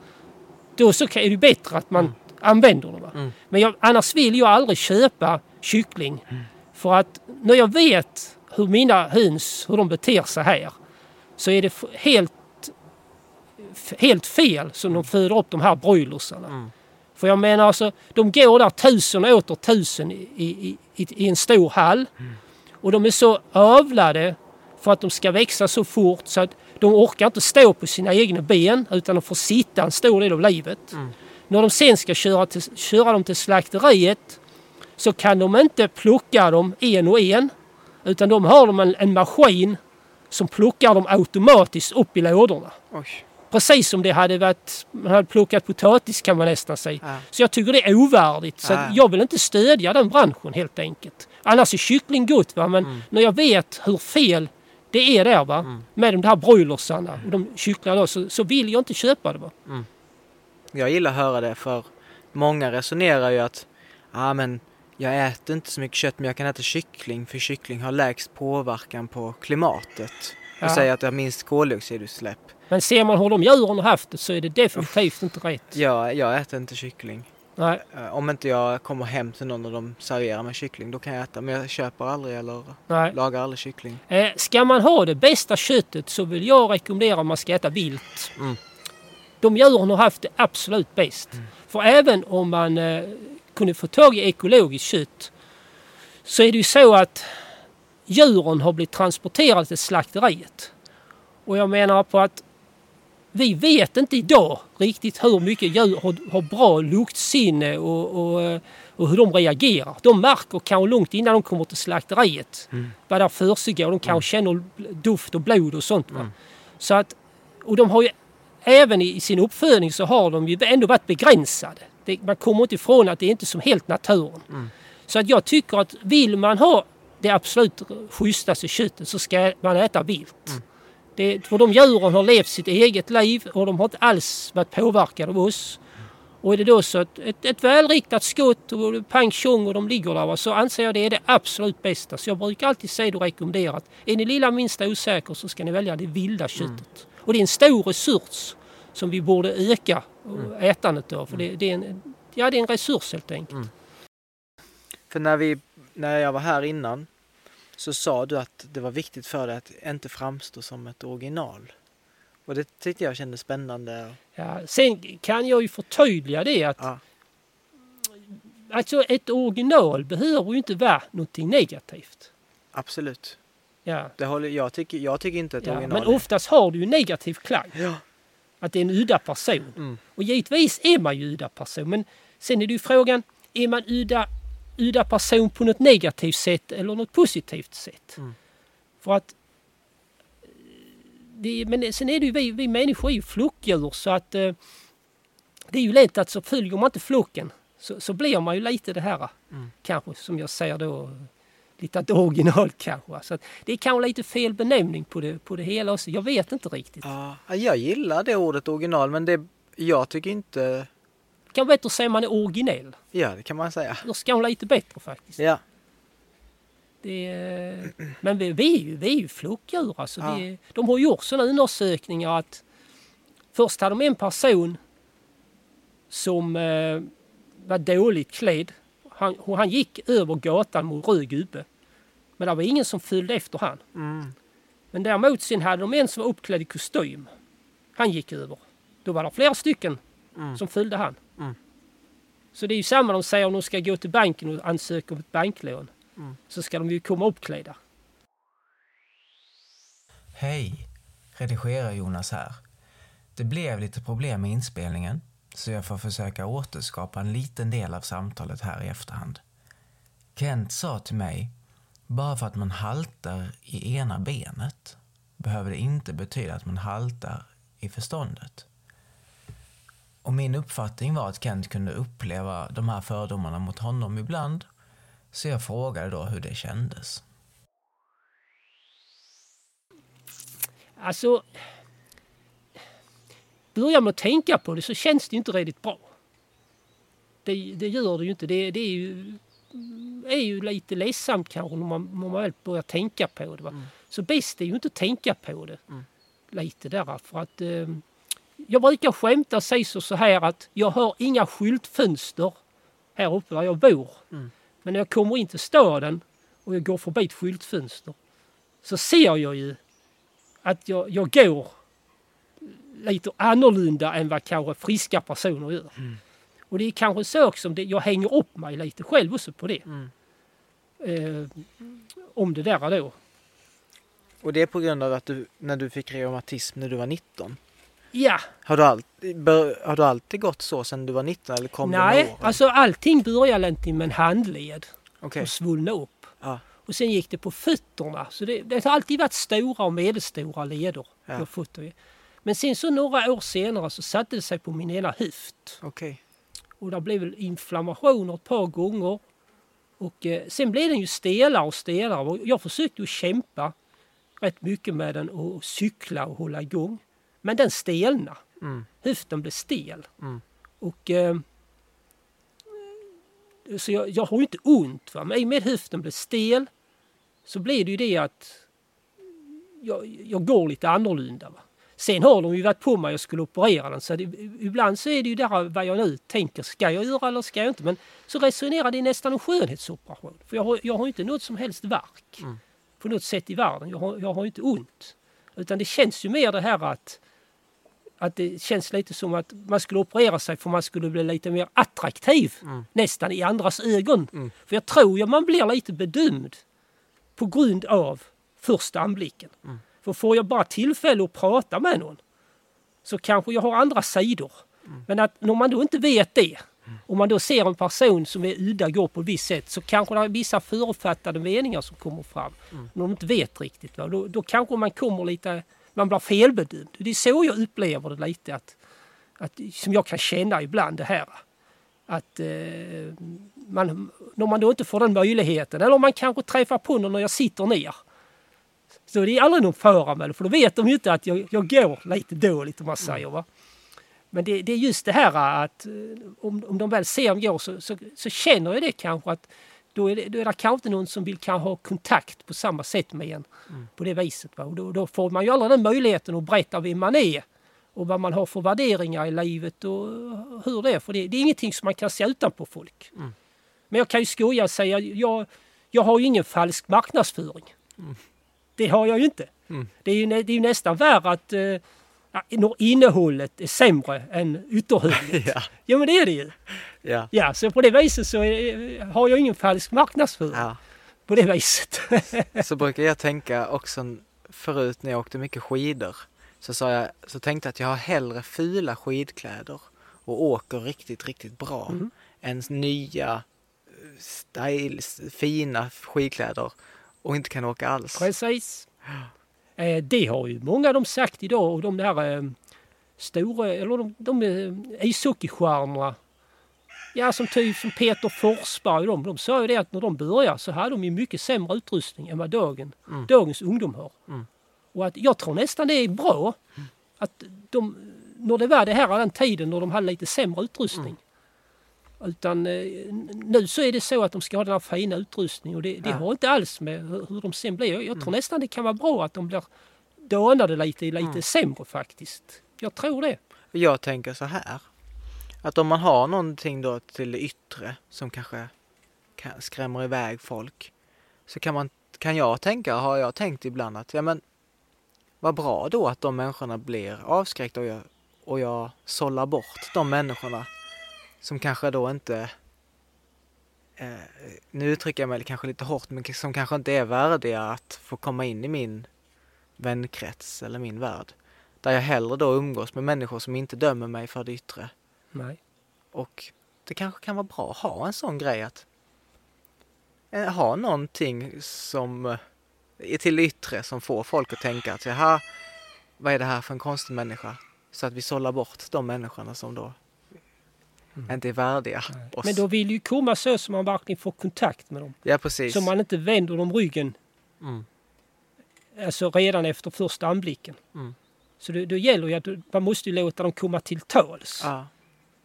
Då så är det bättre att man använder den. Mm. Men jag, annars vill jag aldrig köpa kyckling. För att när jag vet hur mina höns hur de beter sig här så är det helt, helt fel som de föder upp de här broilersarna. Mm. För jag menar alltså, de går där tusen och åter tusen i, i, i, i en stor hall. Och de är så övlade för att de ska växa så fort så att de orkar inte stå på sina egna ben utan de får sitta en stor del av livet. När de sen ska köra, till, köra dem till slakteriet så kan de inte plocka dem en och en utan de har de en, en maskin som plockar dem automatiskt upp i lådorna. Oj. Precis som det hade varit, man hade plockat potatis kan man nästan säga. Ja. Så jag tycker det är ovärdigt. Så Ja. jag vill inte stödja den branschen helt enkelt. Annars är kyckling gott va, men när jag vet hur fel det är där va, med de här broilersarna och de kycklarna då, så, så vill jag inte köpa det va. Jag gillar att höra det för många resonerar ju att ah, men jag äter inte så mycket kött men jag kan äta kyckling för kyckling har lägst påverkan på klimatet. Och Ja. säger att det har minst koldioxidutsläpp. Men ser man hur de djuren har haft det så är det definitivt inte rätt. Jag, jag äter inte kyckling. Nej, Eh, Om inte jag kommer hem till någon och de serverar mig kyckling då kan jag äta. Men jag köper aldrig eller nej. lagar aldrig kyckling. Eh, ska man ha det bästa köttet så vill jag rekommendera att man ska äta vilt. Mm. De djuren har haft det absolut bäst. För även om man eh, kunde få tag i ekologiskt kött så är det ju så att djuren har blivit transporterade till slakteriet. Och jag menar på att vi vet inte idag riktigt hur mycket djur har, har bra luktsinne och, och, eh, och hur de reagerar. De märker kanske långt innan de kommer till slakteriet vad där försiggår. De kanske känner doft och blod och sånt. Va? Så att, och de har ju även i sin uppfödning så har de ju ändå varit begränsade. Det, man kommer inte ifrån att det är inte som helt naturen. Så att jag tycker att vill man ha det absolut schysstaste köttet så ska man äta vilt. Det, för de djuren har levt sitt eget liv och de har inte alls varit påverkade av oss. Och är det då så att ett, ett välriktat skott och pang tjong och de ligger där så anser jag det är det absolut bästa. Så jag brukar alltid säga och rekommendera att är ni lilla minsta osäker så ska ni välja det vilda köttet. Och det är en stor resurs som vi borde öka mm. ätandet av. För det, det, är en, ja, det är en resurs helt enkelt. För när, vi, när jag var här innan så sa du att det var viktigt för dig att inte framstå som ett original. Och det tyckte jag kändes spännande. Ja, sen kan jag ju förtydliga det att Ja. alltså ett original behöver ju inte vara någonting negativt. Absolut. Ja, Det håller, jag, tycker, jag tycker inte ett ja, original men oftast har du ju negativ klang. Ja. Att det är en udda person. Mm. Och givetvis är man ju udda person. Men sen är det ju frågan, är man udda, udda person på något negativt sätt eller något positivt sätt? Mm. För att eh, det, men sen är det ju vi, vi människor är ju flockdjur så att eh, det är ju lätt att så följer man inte flocken så, så blir man ju lite det här Mm. kanske som jag säger då lite ett original kanske. Så att det är kanske lite fel benämning på det, på det hela också. Jag vet inte riktigt. Ja, jag gillar det ordet original men det, jag tycker inte... Det kan vara bättre att säga man är originell. Ja, det kan man säga. Det ska vara lite bättre faktiskt. Ja. Det men vi, vi är ju, vi är ju flockdjur alltså. Ja. Det, de har gjort sådana undersökningar att först hade de en person som eh, var dåligt klädd. Han, han gick över gatan mot röd gubbe. Men det var ingen som följde efter han. Mm. Men däremot sen hade de en som var uppklädd i kostym. Han gick över. Då var det flera stycken Mm. som följde han. Mm. Så det är ju samma de säger om de ska gå till banken och ansöka om ett banklån. Mm. Så ska de ju komma uppklädda. Hej! Redigerar Jonas här. Det blev lite problem med inspelningen så jag får försöka återskapa en liten del av samtalet här i efterhand. Kent sa till mig, bara för att man haltar i ena benet behöver det inte betyda att man haltar i förståndet. Och min uppfattning var att Kent kunde uppleva de här fördomarna mot honom ibland. Så jag frågade då hur det kändes. Alltså... Börjar man tänka på det så känns det inte riktigt bra. Det, det gör det ju inte. Det, det är, ju, är ju lite ledsamt kanske när man, när man väl börjar tänka på det. Va? Mm. Så bäst är ju inte att tänka på det. Mm. Lite där för att... Jag brukar skämta och säga så så här att jag har inga skyltfönster här uppe där jag bor. Mm. Men när jag kommer in till staden och jag går förbi ett skyltfönster så ser jag ju att jag, jag går lite annorlunda än vad kanske friska personer gör. Mm. Och det är kanske så också, det, jag hänger upp mig lite själv också på det. Mm. Eh, om det där då. Och det är på grund av att du, när du fick reumatism när du var 19. Ja, Har du, alltid, bör, har du alltid gått så sedan du var 19 eller kom nej, alltså allting började egentligen med en handled Okej. och svullna upp. Ja. Och sen gick det på fötterna. Så det, det har alltid varit stora och medelstora leder. Ja. Jag fått. Men sen så några år senare så satte det sig på min ena höft. Okej. Och det blev inflammationer ett par gånger. Och eh, sen blev den ju stelare och stelare. Jag försökte ju kämpa rätt mycket med den och cykla och hålla igång. Men den stelnade. Mm. Höften blev stel. Mm. Och... Eh, så jag, jag har ju inte ont. Va? Men i och med höften blev stel så blir det ju det att jag, jag går lite annorlunda. Va? Sen har de ju varit på mig och skulle operera den. Så det, ibland så är det ju där vad jag nu tänker. Ska jag göra eller ska jag inte? Men så resonerar det nästan om skönhetsoperation. För jag har, jag har inte något som helst verk Mm. på något sätt i världen. Jag har, jag har inte ont. Utan det känns ju mer det här att att det känns lite som att man skulle operera sig för man skulle bli lite mer attraktiv Mm. nästan i andras ögon. Mm. För jag tror ju man blir lite bedömd på grund av första anblicken. Mm. För får jag bara tillfälle att prata med någon så kanske jag har andra sidor. Mm. Men att när man då inte vet det och man då ser en person som är udda, går på ett visst sätt så kanske det är vissa förutfattade meningar som kommer fram. Mm. När de inte vet riktigt. Va? Då, då kanske man kommer lite, man blir felbedömd. Det är så jag upplever det lite. Att, att, som jag kan känna ibland det här. Att eh, man, när man då inte får den möjligheten eller om man kanske träffar på någon när jag sitter ner. Så det är aldrig någon fara med det för då vet de ju inte att jag, jag går lite dåligt om man säger. Va? Men det, det är just det här att eh, om, om de väl ser mig gå så, så, så känner jag det kanske att då är det, då är det kanske någon som vill kanske ha kontakt på samma sätt med en Mm. på det viset. Va? Och då, då får man ju aldrig den möjligheten att berätta vem man är och vad man har för värderingar i livet och hur det är. För det, det är ingenting som man kan se utanpå folk. Mm. Men jag kan ju skoja och säga, jag, jag har ju ingen falsk marknadsföring. Det har jag ju inte. Mm. Det, är ju, det är ju nästan värre att eh, när innehållet är sämre än ytterhöljet. Ja. ja men det är det ju. Ja. Ja, så på det viset så är, har jag ingen falsk marknadsföring. ja. På det viset. Så brukar jag tänka också förut när jag åkte mycket skidor. Så, sa jag, så tänkte jag att jag har hellre fula skidkläder och åker riktigt, riktigt bra Mm. än nya eh, styles, fina skidkläder och inte kan åka alls. Precis. Eh, det har ju många av dem sagt idag och de där eh, stora, eller de, de eh, ishockeystjärnorna. Ja, som typ som Peter Forsberg och de, de sa ju det att när de började så hade de ju mycket sämre utrustning än vad dagen, Mm. dagens ungdom har. Mm. Och att jag tror nästan det är bra att de, när det var det här den tiden när de hade lite sämre utrustning. Utan eh, nu så är det så att de ska ha den här fina utrustningen och det, det Ja. har inte alls med hur, hur de sen blir. Jag, jag tror Mm. nästan det kan vara bra att de blir danade lite, lite Mm. sämre faktiskt. Jag tror det. Jag tänker så här. Att om man har någonting då till det yttre som kanske kan- skrämmer iväg folk. Så kan, man, kan jag tänka, har jag tänkt ibland att ja men vad bra då att de människorna blir avskräckta och jag, och jag sållar bort de människorna som kanske då inte eh, nu uttrycker jag mig kanske lite hårt men som kanske inte är värdiga att få komma in i min vänkrets eller min värld. Där jag hellre då umgås med människor som inte dömer mig för det yttre. Nej. Och det kanske kan vara bra att ha en sån grej att eh, ha någonting som eh, är till det yttre som får folk att tänka att jaha, vad är det här för en konstig människa? Så att vi sållar bort de människorna som då inte är värdiga oss. Mm. Men då vill ju komma så som man verkligen får kontakt med dem. Ja, precis. Så man inte vänder dem ryggen Mm. alltså redan efter första anblicken. Mm. Så det, då gäller ju att du- man måste ju låta dem komma till tals. Ja.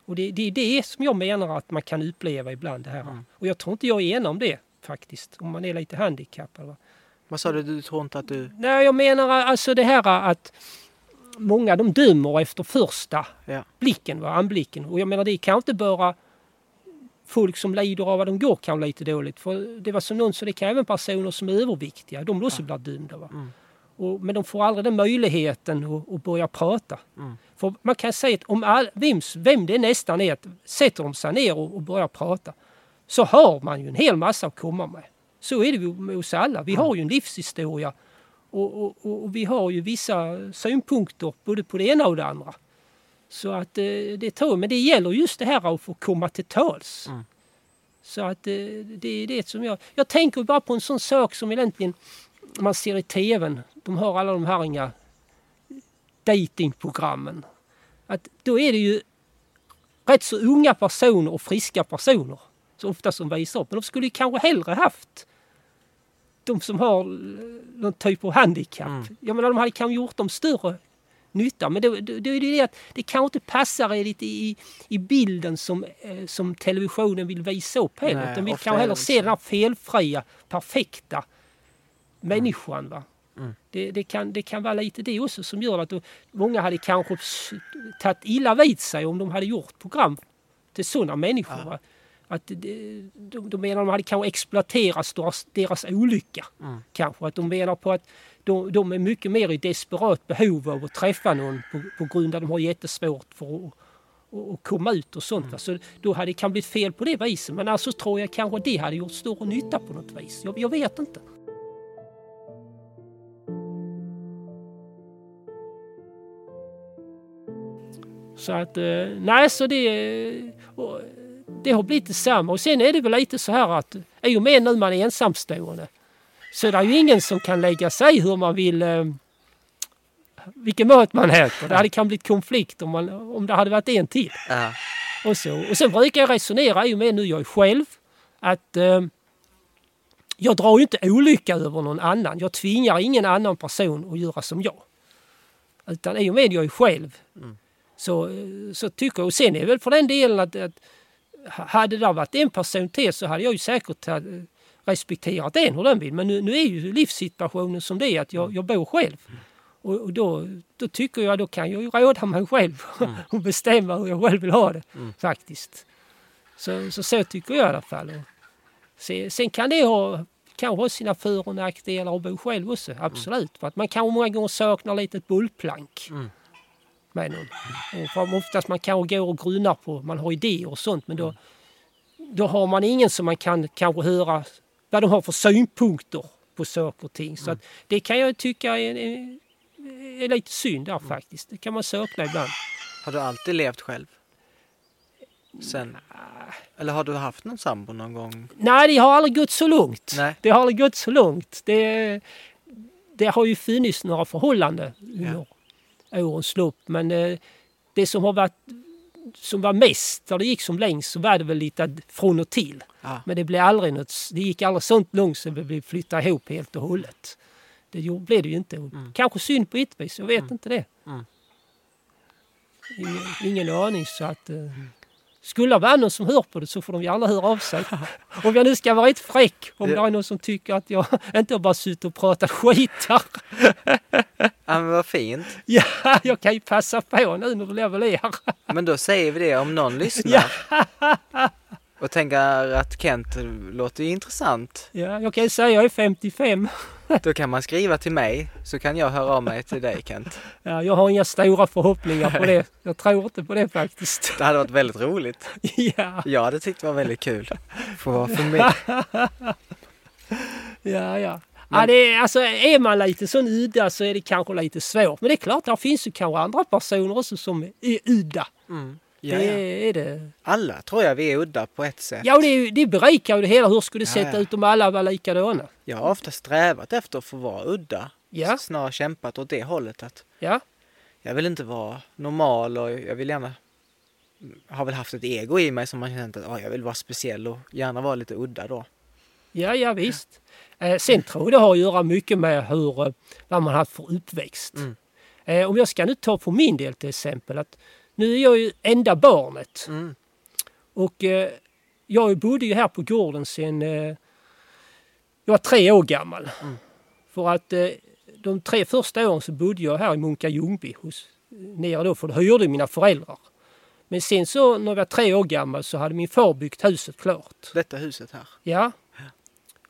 Och det, det är det som jag menar att man kan uppleva ibland det här. Mm. Och jag tror inte jag är enig om det faktiskt, om man är lite handikappad. Va? Vad sa du? Du tror inte att du... Nej, jag menar alltså det här att många de dömer efter första Ja. blicken, va? anblicken. Och jag menar det kan inte bara folk som lider av att de går kan lite dåligt. För det var som någon så det kan även personer som är överviktiga, de också blir dömda. Va? Mm. Och, men de får aldrig den möjligheten att, att börja prata. Mm. För man kan säga att om all, vem, vem det nästan är, att sätter de sig ner och, och börjar prata så har man ju en hel massa att komma med. Så är det ju med oss alla. Vi har ju en livshistoria och, och, och, vi har ju vissa synpunkter både på det ena och det andra. Så att eh, det tror jag, men det gäller just det här att få komma till tals. Mm. Så att eh, det är det som jag... Jag tänker bara på en sån sak som egentligen man ser i tvn. De har alla de här inga datingprogrammen. Att då är det ju rätt så unga personer och friska personer så ofta som visar upp. Men de skulle ju kanske hellre haft de som har någon typ av handikapp. Mm. Jag menar, de hade kanske gjort dem större nytta. Men då, då, då är det det att det kanske inte passar riktigt i, i bilden som, eh, som televisionen vill visa upp heller. Nej, ofta kanske är hellre se den här felfria, perfekta människan. Va? Mm. Det, det, kan, det kan vara lite det också som gör att då, många hade kanske tagit illa vid sig om de hade gjort program till sådana människor. Ja. Att de, de menar de hade kanske exploaterat deras, deras olycka. Mm. Kanske att de menar på att de, de är mycket mer i desperat behov av att träffa någon på, på grund av att de har jättesvårt för att, att, att komma ut och sånt. Va? Så då hade det kan blivit fel på det viset. Men alltså tror jag kanske det hade gjort större nytta på något vis. Jag, jag vet inte. Så att, eh, nej så det, och det har blivit detsamma. Och sen är det väl lite så här att i och med nu man är ensamstående så är det ju ingen som kan lägga sig hur man vill eh, vilken mat man äter. Det hade kan blivit konflikt om, man, om det hade varit en till. Ja. Och, så. och sen brukar jag resonera i och med nu jag är själv att eh, jag drar ju inte olycka över någon annan. Jag tvingar ingen annan person att göra som jag. Utan i och med jag är själv Mm. så, så tycker jag, och sen är det väl för den delen att, att hade det varit en person till så hade jag ju säkert respekterat den hur den vill. Men nu, nu är ju livssituationen som det är att jag, jag bor själv. Och, och då, då tycker jag då kan jag ju råda mig själv och bestämma hur jag själv vill ha det Mm. faktiskt. Så, så så tycker jag i alla fall. Och se, sen kan det ha kanske ha sina för och nackdelar att bo själv också, absolut. För att man kanske många gånger saknar lite ett bollplank Mm. Med någon. Och för oftast man kanske går och grunnar på, man har idéer och sånt men då, då har man ingen som man kan kanske höra vad de har för synpunkter på saker och ting. Så att det kan jag tycka är, är, är lite synd där faktiskt. Det kan man sakna ibland. Har du alltid levt själv? Sen? Eller har du haft någon sambo någon gång? Nej, det har aldrig gått så långt. Nej. Det har aldrig gått så långt. Det, det har ju funnits några förhållanden under årens lopp. Men eh, det som har varit som var mest, där det gick som längst, så var det väl lite från och till. Ja. Men det blev aldrig något, det gick aldrig sånt långt så vi blev flytta ihop helt och hållet. Det blev det ju inte. Och Kanske synd på ett vis, jag vet inte det. Mm. Ingen, ingen aning så att... Eh, skulle det vara någon som hör på det så får de gärna höra av sig. Om jag nu ska vara lite fräck, om Ja. det är någon som tycker att jag inte bara suttit och pratat skit här. Ja, men vad fint. Ja, jag kan ju passa på nu när du levererar. Men då säger vi det om någon lyssnar. Och tänker att Kent låter ju intressant. Ja, jag kan ju säga jag är 55. Då kan man skriva till mig så kan jag höra av mig till dig Kent. Ja, jag har inga stora förhoppningar på det. Jag tror inte på det faktiskt. Det hade varit väldigt roligt. Ja, Jag hade tyckt det var väldigt kul. Få vara för mig. ja, ja. Men- Ja, det är, alltså, är man lite sån udda så är det kanske lite svårt. Men det är klart, det finns ju kanske andra personer också som är udda. Mm. Ja, det ja. är det. Alla tror jag vi är udda på ett sätt. Ja, och det, det berikar ju det hela. Hur skulle det Ja, sett ut om alla var likadana? Jag har ofta strävat efter att få vara udda. Ja. Snarare kämpat åt det hållet att Ja, jag vill inte vara normal och jag vill gärna har väl haft ett ego i mig som har känt att ah, jag vill vara speciell och gärna vara lite udda då. Ja, ja visst. Eh, sen tror jag det har att göra mycket med hur, eh, vad man haft för uppväxt. Mm. Eh, om jag ska nu ta för min del till exempel att nu är jag ju enda barnet Mm. och eh, jag bodde ju här på gården sen eh, jag var tre år gammal. Mm. För att eh, de tre första åren så bodde jag här i Munka Ljungby hos, nere då för det hyrde mina föräldrar. Men sen så när jag var tre år gammal så hade min far byggt huset klart. Detta huset här. Ja.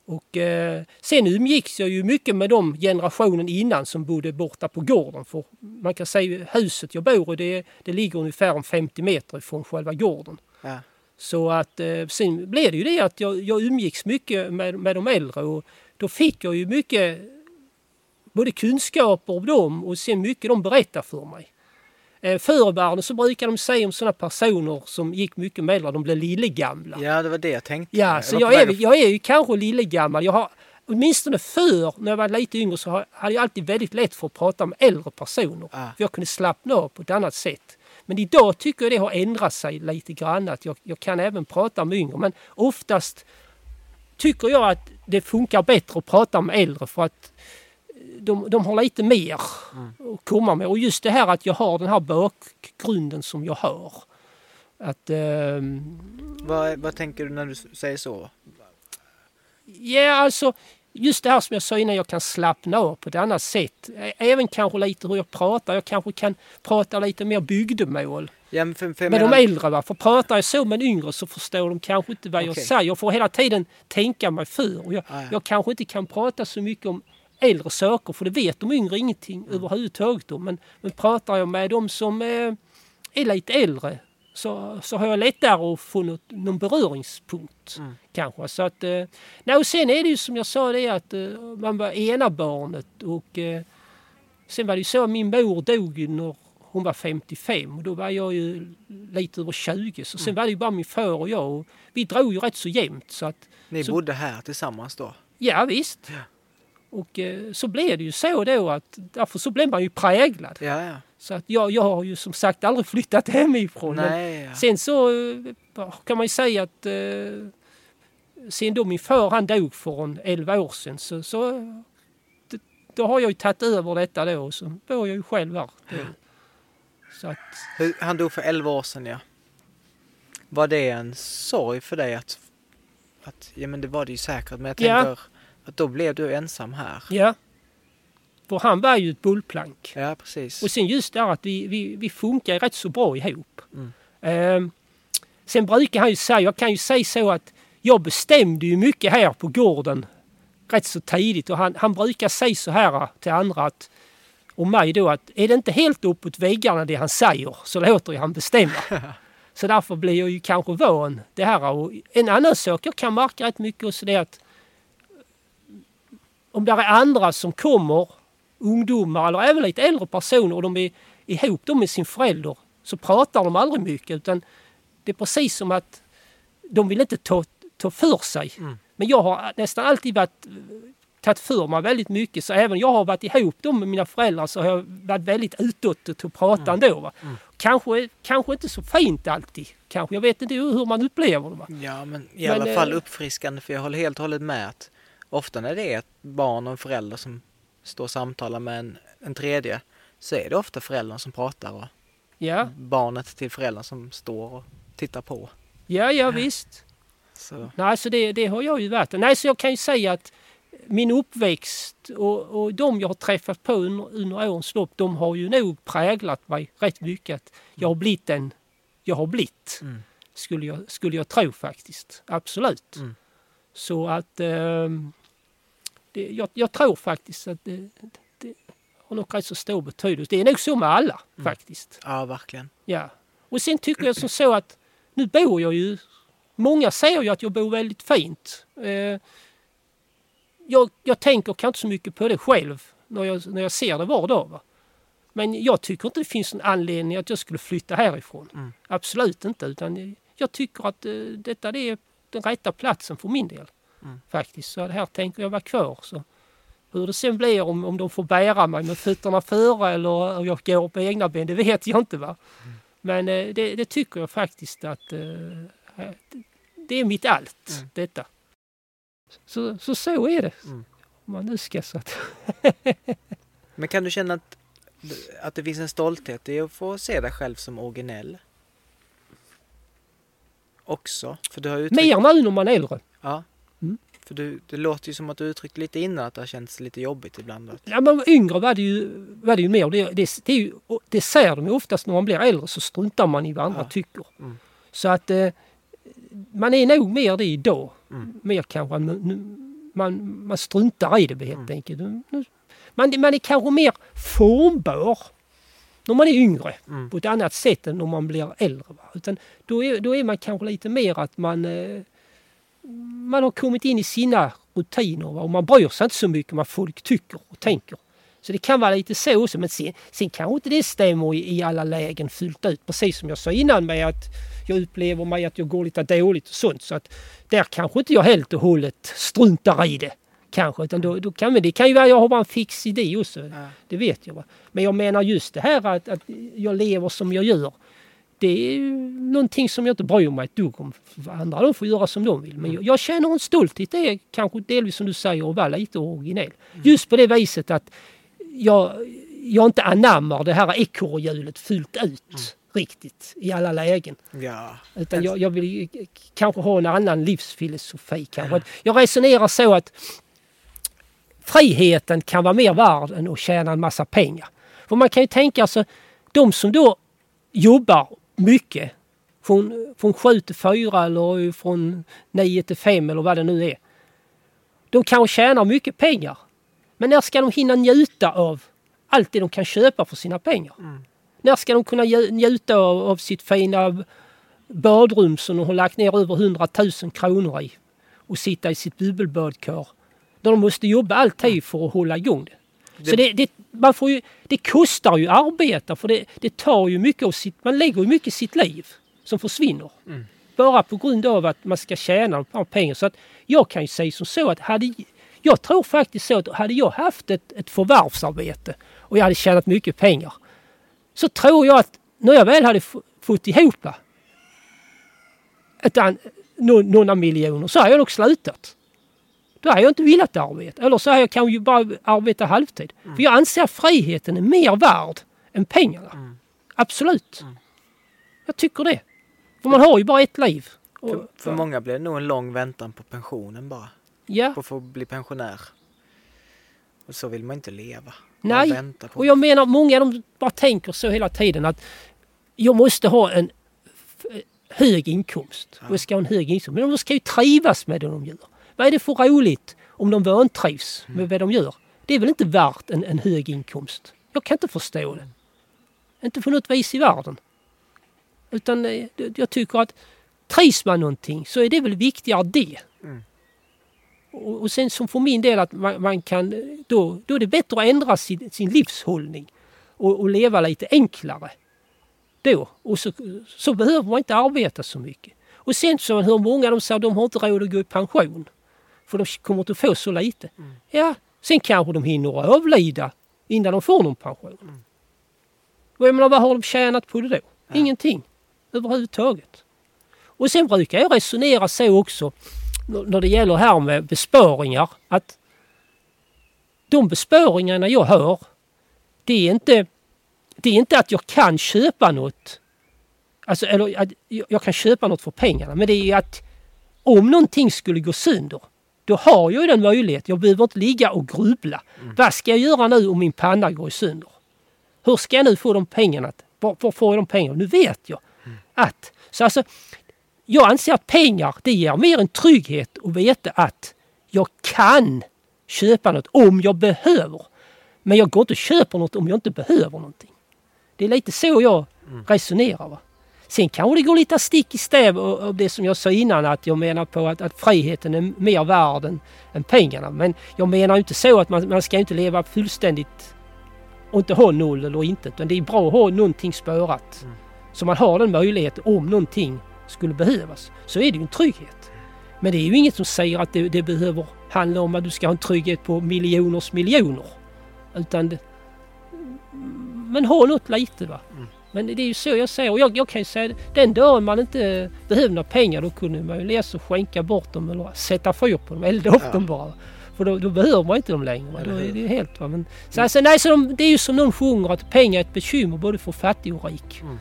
Och eh, sen umgicks jag ju mycket med de generationen innan som bodde borta på gården. För man kan säga huset jag bor i det, det ligger ungefär om 50 meter ifrån själva gården. Ja. Så att eh, sen blev det ju det att jag, jag umgicks mycket med, med de äldre och då fick jag ju mycket både kunskaper om dem och sen mycket de berättar för mig. Eh, förr i världen så brukar de säga om sådana personer som gick mycket med de blev lillegamla. ja, det var det jag tänkte. Ja, så jag på är, jag är ju kanske lillegammal. Jag har, åtminstone förr, när jag var lite yngre, så hade jag alltid väldigt lätt för att prata med äldre personer. Ah. För jag kunde slappna av på ett annat sätt. Men idag tycker jag det har ändrat sig lite grann. Att jag, jag kan även prata med yngre. Men oftast tycker jag att det funkar bättre att prata med äldre för att de, de har lite mer att komma med. Och just det här att jag har den här bakgrunden som jag har. Att... ehm, Vad, vad tänker du när du säger så? Ja, alltså just det här som jag sa innan, jag kan slappna av på ett annat sätt. Även kanske lite hur jag pratar. Jag kanske kan prata lite mer bygdemål Ja, men för, för jag med menar, de äldre. Va? För pratar jag så med en yngre så förstår de kanske inte vad jag Okej. säger. Jag får hela tiden tänka mig för. Och jag, Ah, ja. jag kanske inte kan prata så mycket om äldre saker för det vet de yngre ingenting Mm. överhuvudtaget om. Men, men pratar jag med de som eh, är lite äldre så, så har jag lättare att få något, någon beröringspunkt. Mm. Kanske. Så att, eh, nej, och sen är det ju som jag sa det att eh, man var ena barnet och sen var det ju så att min mor dog när hon var 55 och då var jag ju lite över 20 så sen var det ju bara min far och jag och vi drog ju rätt så jämnt så att ni så- bodde här tillsammans då? ja visst. Och eh, så blev det ju så då att därför så blev man ju präglad. Ja, ja. Så att jag, jag har ju som sagt aldrig flyttat hemifrån. Nej, ja. Sen så eh, kan man ju säga att eh, sen då min far han dog för en 11 år sedan så, så då har jag ju tagit över detta då och så bor jag ju själv här. Så att, Han dog för 11 år sedan, ja. Var det en sorg för dig att... att ja, men det var det ju säkert, men jag Ja. Att då blev du ensam här. ja. För han var ju ett bullplank. Ja, precis. Och sen just det här att vi, vi, vi funkar rätt så bra ihop. Mm. Eh, sen brukar han ju säga, jag kan ju säga så att jag bestämde ju mycket här på gården rätt så tidigt och han, han brukar säga så här till andra att och mig då att är det inte helt uppåt väggarna det han säger så låter jag han bestämma. så därför blir jag ju kanske van det här. Och en annan sak jag kan märka rätt mycket också det är att om det är andra som kommer, ungdomar eller även lite äldre personer och de är ihop då med sin förälder så pratar de aldrig mycket utan det är precis som att de vill inte ta, ta för sig. Mm. Men jag har nästan alltid varit tagit för mig väldigt mycket så även jag har varit ihop då med mina föräldrar så har jag varit väldigt utåt och prata ändå. Va? Mm. Kanske, kanske inte så fint alltid. Kanske, jag vet inte hur hur man upplever det. Va? Ja, men i Men, alla fall eh, uppfriskande för jag håller helt och hållet med att ofta när det är ett barn och en förälder som står och samtalar med en, en tredje så är det ofta föräldern som pratar och Ja, barnet till föräldern som står och tittar på. ja, ja visst. Så, Nej, så det, det har jag ju varit. Nej, så jag kan ju säga att min uppväxt och, och de jag har träffat på under, under årens lopp, de har ju nog präglat mig rätt mycket. Jag har blivit den jag har blivit, mm. skulle jag, skulle jag tro faktiskt. Absolut. Mm. Så att ehm, det, jag, jag tror faktiskt att det, det har nog rätt så stor betydelse. Det är nog så med alla Mm. faktiskt. Ja, verkligen. Ja. Och sen tycker jag som så att nu bor jag ju... Många säger ju att jag bor väldigt fint. Eh, jag, jag tänker kanske inte så mycket på det själv när jag, när jag ser det var dag. Va? Men jag tycker inte det finns en anledning att jag skulle flytta härifrån. Mm. Absolut inte. Utan jag tycker att eh, detta det är den rätta platsen för min del. Mm. Faktiskt. Så här tänker jag vara kvar. Så. Hur det sen blir om, om de får bära mig med fötterna före eller om jag går på egna ben, det vet jag inte. va. Men eh, det, det tycker jag faktiskt att eh, det är mitt allt, Mm. detta. Så, så så är det. Mm. Om man nu ska så att... Men kan du känna att, att det finns en stolthet i att få se dig själv som originell? Också? För du har uttryckt... Mer nu när man är äldre. Ja. Mm. För du, det låter ju som att du uttryckte lite innan att det har känts lite jobbigt ibland. Att, Ja, men yngre var det ju, var det ju mer. Det, det, det, är ju, det ser de ju oftast när man blir äldre så struntar man i vad andra Ja. tycker. Mm. Så att eh, man är nog mer det idag. Mm. Mer kanske nu- man, man struntar i det helt Mm. enkelt. Man, man är kanske mer formbar när man är yngre mm. på ett annat sätt än när man blir äldre. Va? Utan då, är, då är man kanske lite mer att man, eh, man har kommit in i sina rutiner va? och man bryr sig inte så mycket vad folk tycker och tänker. Så det kan vara lite så också, men sen, sen kanske inte det stämmer i, i alla lägen fullt ut. Precis som jag sa innan med att jag upplever mig att jag går lite dåligt och sånt. Så att där kanske inte jag helt och hållet struntar i det. Kanske, utan då, då kan, men det kan ju vara jag har bara en fix idé också. Ja. Det vet jag. Va? Men jag menar just det här att, att jag lever som jag gör. Det är ju någonting som jag inte bryr mig ett dugg om. Andra de får göra som de vill. Men jag, jag känner en stolthet. Det är kanske delvis som du säger att vara lite originell. Just på det viset att jag, jag inte anammar det här ekorrhjulet fullt ut riktigt i alla lägen. Ja. Utan jag, jag vill kanske ha en annan livsfilosofi. Kanske. Jag resonerar så att friheten kan vara mer värd än att tjäna en massa pengar. För man kan ju tänka sig, de som då jobbar mycket från, från 7 till 4 eller från 9 till 5 eller vad det nu är. De kanske tjänar mycket pengar. Men när ska de hinna njuta av allt det de kan köpa för sina pengar? Mm. När ska de kunna nju- njuta av, av sitt fina badrum som de har lagt ner över 100 000 kronor i och sitta i sitt bubbelbadkar? De måste jobba alltid för att hålla igång det. Så det, det, man får ju, det kostar ju arbeta för det, det tar ju mycket av sitt, man lägger ju mycket i sitt liv som försvinner. Mm. Bara på grund av att man ska tjäna pengarna. Så att jag kan ju säga som så att hade, jag tror faktiskt så att hade jag haft ett, ett förvärvsarbete och jag hade tjänat mycket pengar så tror jag att när jag väl hade fått ihop ett några miljoner så hade jag nog slutat. Då hade jag inte velat arbeta. Eller så hade jag kanske bara arbeta halvtid. För jag anser att friheten är mer värd än pengarna. Mm. Absolut. Jag tycker det. För man har ju bara ett liv. Och- För, för många blir det nog en lång väntan på pensionen bara. Ja, På att få bli pensionär. Och så vill man inte leva. Nej, och jag menar många de bara tänker så hela tiden att jag måste ha en hög inkomst. Och jag ska ha en hög inkomst. Men de ska ju trivas med det de gör. Vad är det för roligt om de vantrivs med vad de gör? Det är väl inte värt en, en hög inkomst? Jag kan inte förstå det. Inte på något vis i världen. Utan eh, jag tycker att trivs man någonting så är det väl viktigare det. Mm. Och, och sen som för min del att man, man kan, eh, då, då är det bättre att ändra sin, sin livshållning och, och leva lite enklare. Då. Och så, så behöver man inte arbeta så mycket. Och sen så hör många de säger att de har inte råd att gå i pension. För de kommer inte att få så lite. Mm. Ja, sen kanske de hinner avlida innan de får någon pension. Mm. Och jag menar, vad har de tjänat på det då? Ja. Ingenting överhuvudtaget. Och sen brukar jag resonera så också när det gäller här med besparingar att de besparingarna jag hör det är inte, det är inte att jag kan köpa något Alltså, eller att jag jag kan köpa något för pengarna men det är att om någonting skulle gå sönder då har jag ju den möjligheten. Jag behöver inte ligga och grubbla. Vad ska jag göra nu om min panna går sönder? Hur ska jag nu få de pengarna? Var, var får jag de pengarna? Nu vet jag att... Så alltså, jag anser att pengar det ger mer en trygghet att veta att jag kan köpa något om jag behöver. Men jag går inte och köper något om jag inte behöver någonting. Det är lite så jag resonerar. Va? Sen kanske det går lite stick i stäv av det som jag sa innan att jag menar på att, att friheten är mer värd än, än pengarna. Men jag menar inte så att man, man ska inte leva fullständigt och inte ha noll eller inte. Utan det är bra att ha någonting sparat. Mm. Så man har den möjligheten om någonting skulle behövas. Så är det ju en trygghet. Men det är ju inget som säger att det, det behöver handla om att du ska ha en trygghet på miljoners miljoner. Utan det, Men ha något lite va. Mm. Men det är ju så jag säger. Och jag, jag kan ju säga den dagen man inte behöver några pengar då kunde man ju läsa och skänka bort dem eller sätta fyr på dem, elda upp Ja. dem bara. För då, då behöver man inte dem längre. Va? Då är det helt va. Men, så alltså, nej, så de, det är ju som någon sjunger att pengar är ett bekymmer både för fattig och rik. Mm.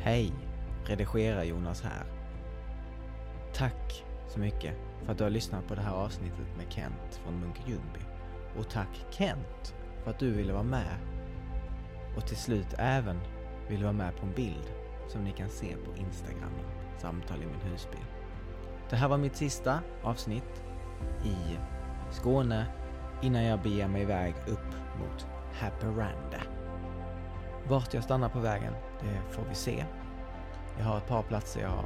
Hej! Redigera Jonas här. Tack så mycket för att du har lyssnat på det här avsnittet med Kent från Munke-Ljungby. Och tack Kent för att du ville vara med. Och till slut även ville vara med på en bild som ni kan se på Instagram, Samtal i min husbil. Det här var mitt sista avsnitt i Skåne innan jag beger mig iväg upp mot Haparanda. Vart jag stannar på vägen, det får vi se. Jag har ett par platser jag har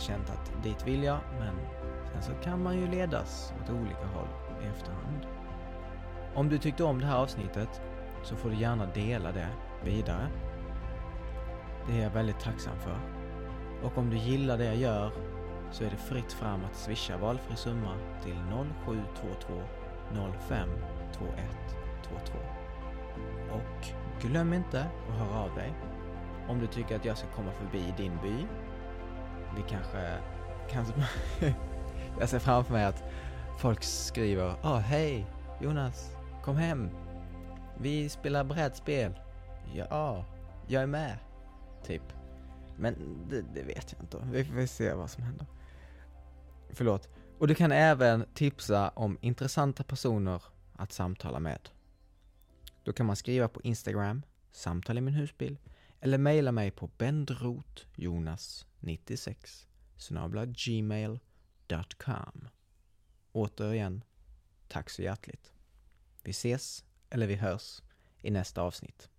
känt att dit vill jag, men sen så kan man ju ledas åt olika håll i efterhand. Om du tyckte om det här avsnittet så får du gärna dela det vidare. Det är jag väldigt tacksam för. Och om du gillar det jag gör så är det fritt fram att swisha valfri summa till 0722 05 2122. Och glöm inte att höra av dig om du tycker att jag ska komma förbi din by vi kanske, kan... jag ser framför mig att folk skriver ah oh, hej Jonas, kom hem. Vi spelar brädspel. Ja, jag är med. Typ. Men det, det vet jag inte. Vi får se vad som händer. Förlåt. Och du kan även tipsa om intressanta personer att samtala med. Då kan man skriva på Instagram, samtal i min husbil, eller mejla mig på bendrotjonas 96 snabla gmail.com. Återigen, tack så hjärtligt. Vi ses, eller vi hörs, i nästa avsnitt.